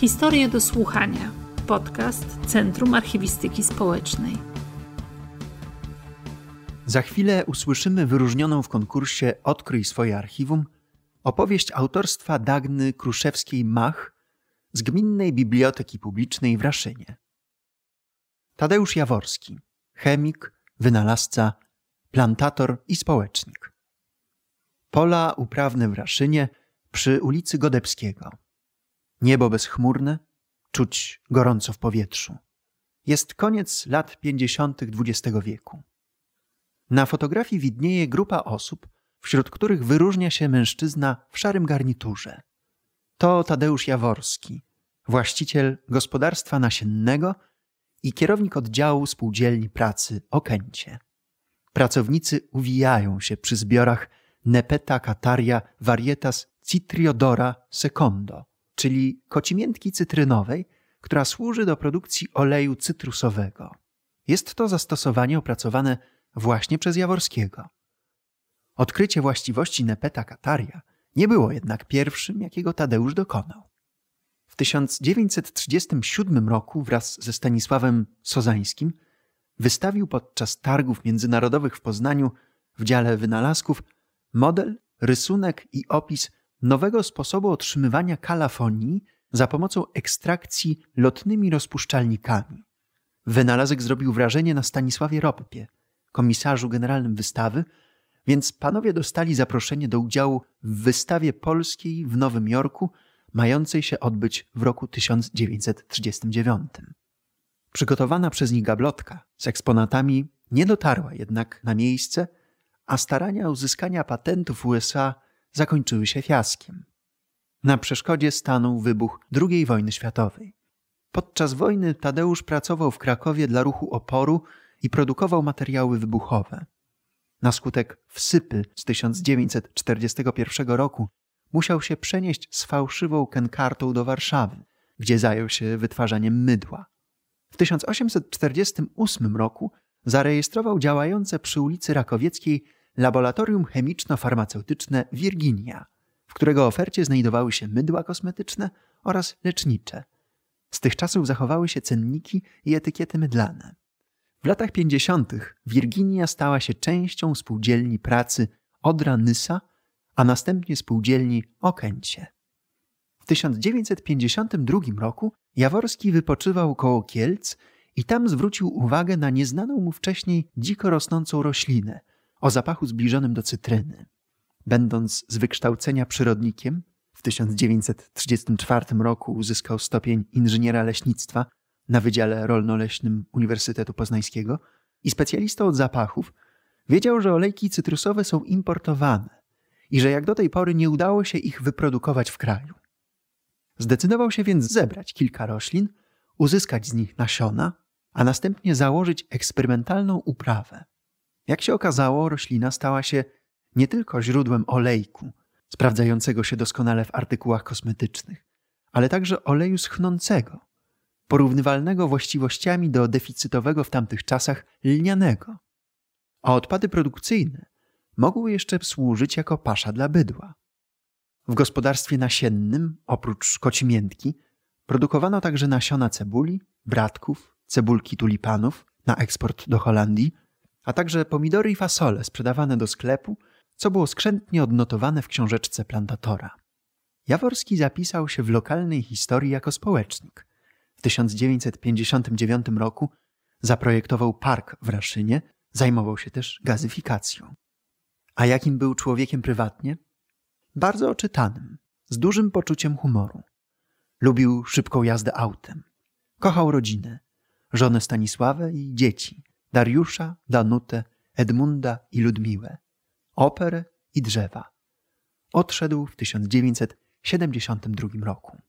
Historie do słuchania. Podcast Centrum Archiwistyki Społecznej. Za chwilę usłyszymy wyróżnioną w konkursie Odkryj swoje archiwum opowieść autorstwa Dagny Kruszewskiej-Mach z Gminnej Biblioteki Publicznej w Raszynie. Tadeusz Jaworski, chemik, wynalazca, plantator i społecznik. Pola uprawne w Raszynie przy ulicy Godebskiego. Niebo bezchmurne, czuć gorąco w powietrzu. Jest koniec lat pięćdziesiątych XX wieku. Na fotografii widnieje grupa osób, wśród których wyróżnia się mężczyzna w szarym garniturze. To Tadeusz Jaworski, właściciel gospodarstwa nasiennego i kierownik oddziału spółdzielni pracy Okęcie. Pracownicy uwijają się przy zbiorach Nepeta cataria varietas citriodora secondo, czyli kocimiętki cytrynowej, która służy do produkcji oleju cytrusowego. Jest to zastosowanie opracowane właśnie przez Jaworskiego. Odkrycie właściwości Nepeta cataria nie było jednak pierwszym, jakiego Tadeusz dokonał. W 1937 roku wraz ze Stanisławem Sozańskim wystawił podczas targów międzynarodowych w Poznaniu w dziale wynalazków model, rysunek i opis nowego sposobu otrzymywania kalafonii za pomocą ekstrakcji lotnymi rozpuszczalnikami. Wynalazek zrobił wrażenie na Stanisławie Roppie, komisarzu generalnym wystawy, więc panowie dostali zaproszenie do udziału w wystawie polskiej w Nowym Jorku, mającej się odbyć w roku 1939. Przygotowana przez nich gablotka z eksponatami nie dotarła jednak na miejsce, a starania uzyskania patentu w USA zakończyły się fiaskiem. Na przeszkodzie stanął wybuch II wojny światowej. Podczas wojny Tadeusz pracował w Krakowie dla ruchu oporu i produkował materiały wybuchowe. Na skutek wsypy z 1941 roku musiał się przenieść z fałszywą kenkartą do Warszawy, gdzie zajął się wytwarzaniem mydła. W 1848 roku zarejestrował działające przy ulicy Rakowieckiej laboratorium chemiczno-farmaceutyczne Virginia, w którego ofercie znajdowały się mydła kosmetyczne oraz lecznicze. Z tych czasów zachowały się cenniki i etykiety mydlane. W latach 50. Virginia stała się częścią spółdzielni pracy Odra Nysa, a następnie spółdzielni Okęcie. W 1952 roku Jaworski wypoczywał koło Kielc i tam zwrócił uwagę na nieznaną mu wcześniej dziko rosnącą roślinę o zapachu zbliżonym do cytryny. Będąc z wykształcenia przyrodnikiem, w 1934 roku uzyskał stopień inżyniera leśnictwa na Wydziale Rolno-Leśnym Uniwersytetu Poznańskiego i specjalistą od zapachów, wiedział, że olejki cytrusowe są importowane i że jak do tej pory nie udało się ich wyprodukować w kraju. Zdecydował się więc zebrać kilka roślin, uzyskać z nich nasiona, a następnie założyć eksperymentalną uprawę. Jak się okazało, roślina stała się nie tylko źródłem olejku, sprawdzającego się doskonale w artykułach kosmetycznych, ale także oleju schnącego, porównywalnego właściwościami do deficytowego w tamtych czasach lnianego. A odpady produkcyjne mogły jeszcze służyć jako pasza dla bydła. W gospodarstwie nasiennym, oprócz kocimiętki, produkowano także nasiona cebuli, bratków, cebulki tulipanów na eksport do Holandii, a także pomidory i fasole sprzedawane do sklepu, co było skrzętnie odnotowane w książeczce plantatora. Jaworski zapisał się w lokalnej historii jako społecznik. W 1959 roku zaprojektował park w Raszynie, zajmował się też gazyfikacją. A jakim był człowiekiem prywatnie? Bardzo oczytanym, z dużym poczuciem humoru. Lubił szybką jazdę autem. Kochał rodzinę, żonę Stanisławę i dzieci, Dariusza, Danutę, Edmunda i Ludmiłę, operę i drzewa. Odszedł w 1972 roku.